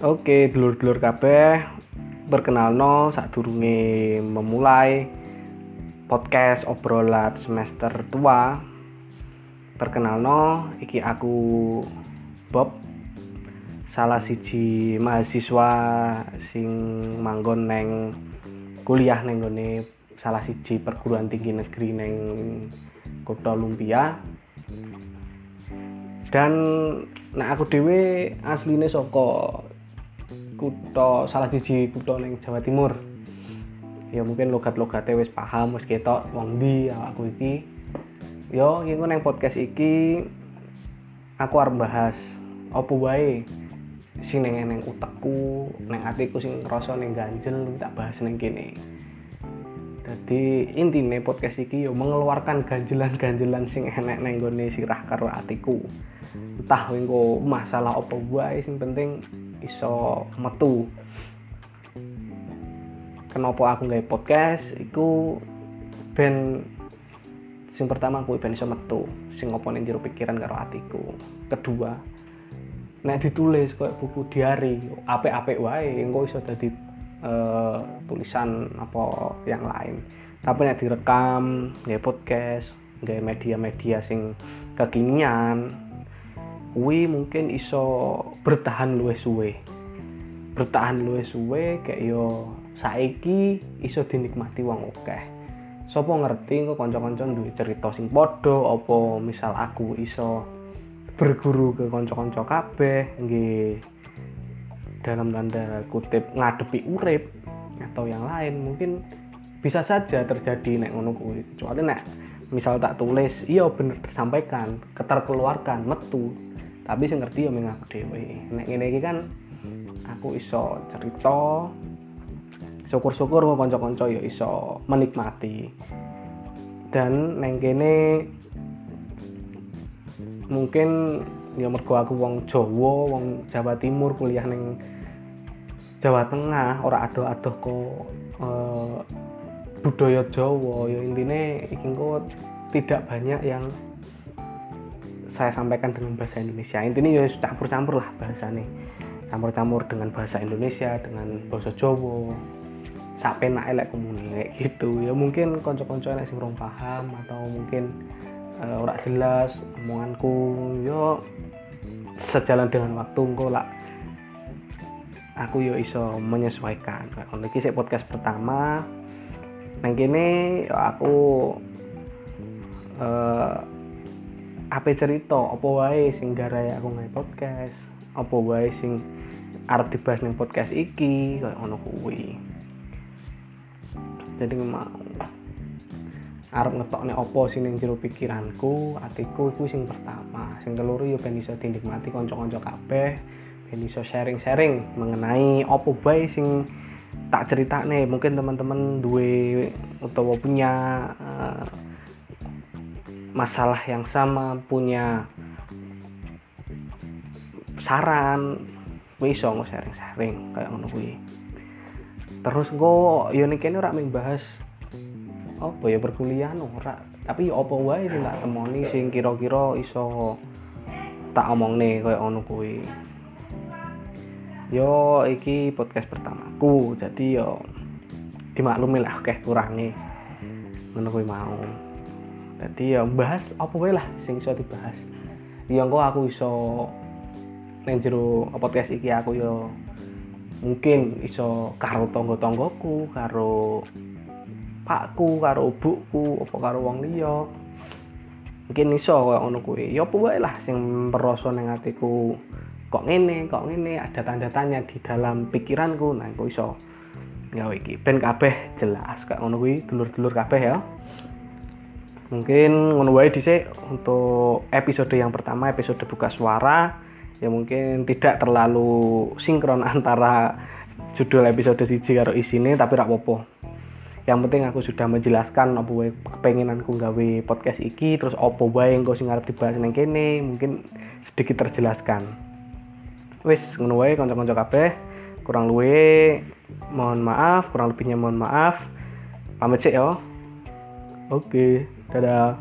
Oke, dulur-dulur kabeh, perkenalno sadurunge memulai podcast obrolan semester tua. Perkenalno, iki aku Bob, salah siji mahasiswa sing manggon neng kuliah neng gone salah siji perguruan tinggi negeri neng Kota Lumpia. Dan nah aku dhewe asline saka kutha salah siji kutha ning Jawa Timur. Ya mungkin logat-logate wis paham wis ketok wong ndi aku iki. Yo iki nang podcast iki aku arep bahas apa wae sing neng neng utekku neng atiku sing ngerasa neng ganjel tak bahas neng kene. Jadi intinya podcast iki yo mengeluarkan ganjelan-ganjelan sing enek neng gone sirah karo atiku. Entah engko masalah apa wae sing penting iso metu. Kenapa aku nggak podcast iku ben sing pertama aku ben iso metu. Sing apa ning jero pikiran karo atiku. Kedua nek ditulis kayak buku diary apik-apik wae engko iso dadi uh, tulisan apa yang lain. Tapi nek direkam nggak podcast nggak media-media sing kekinian kuwi mungkin iso bertahan luwih suwe. Bertahan luwih suwe kayak yo saiki iso dinikmati wong akeh. Sapa ngerti kok kanca-kanca duwe cerita sing padha apa misal aku iso berguru ke kanca-kanca kabeh nggih dalam tanda kutip ngadepi urip atau yang lain mungkin bisa saja terjadi nek ngono kuwi. Kecuali nek misal tak tulis iya bener tersampaikan keterkeluarkan metu tapi sing ngerti ya mengaku dhewe. Nek ngene iki kan aku iso cerita syukur-syukur mau kanca-kanca ya iso menikmati. Dan neng kene mungkin ya mergo aku wong Jawa wong Jawa Timur kuliah neng Jawa Tengah ora adoh-adoh kok uh, budaya Jawa. Ya intine iki tidak banyak yang saya sampaikan dengan bahasa Indonesia. Intinya ya campur-campur lah bahasa nih campur-campur dengan bahasa Indonesia dengan bahasa Jawa. Sampai nak elek komuni kayak gitu. Ya mungkin konco-konco elek sing paham atau mungkin uh, ora jelas omonganku. Yo sejalan dengan waktu engko lah. Aku yo iso menyesuaikan. Kalau iki podcast pertama. Nang kene aku uh, apa cerita? Apa wae sing garai aku ngai podcast? Apa wae sing arep dibahas ning podcast iki? Kayak ngono kuwi. Jadi mau arep ngetokne apa sing ning jero pikiranku atiku iku sing pertama. Sing keloro yo ben iso dinikmati kanca-kanca kabeh ben iso sharing-sharing mengenai apa wae sing tak ceritane mungkin teman-teman duwe utawa punya uh, masalah yang sama punya saran kuwi iso nggak sharing-sharing kayak ngono kuwi. Terus gue yo nih kene ora bahas apa ya perkuliahan ora. Tapi yo apa wae sing tak temoni sing kira-kira iso tak nih kayak ngono kuwi. Yo iki podcast pertamaku jadi yo dimaklumi lah oke kurangi ngono kuwi mau jadi ya bahas apa wae lah sing iso dibahas. Ya engko aku iso neng jero podcast iki aku yo mungkin iso karo tangga-tanggaku karo pakku karo buku apa karo wong liya. Mungkin iso koyo ngono kuwi. Ya apa wae lah sing perasa ning atiku kok ngene kok ngene ada tanda tanya di dalam pikiranku nah aku iso gawe iki. Ben kabeh jelas kayak ngono kuwi dulur-dulur kabeh ya mungkin ngono wae dhisik untuk episode yang pertama episode buka suara. Ya mungkin tidak terlalu sinkron antara judul episode siji karo isine tapi rak popo yang penting aku sudah menjelaskan apa wae kepenginanku gawe podcast iki terus apa wae engko sing dibahas nang kene mungkin sedikit terjelaskan. Wis ngono wae kanca-kanca kabeh. Kurang luwe mohon maaf. Kurang lebihnya mohon maaf. Pamit sih ya oke dadah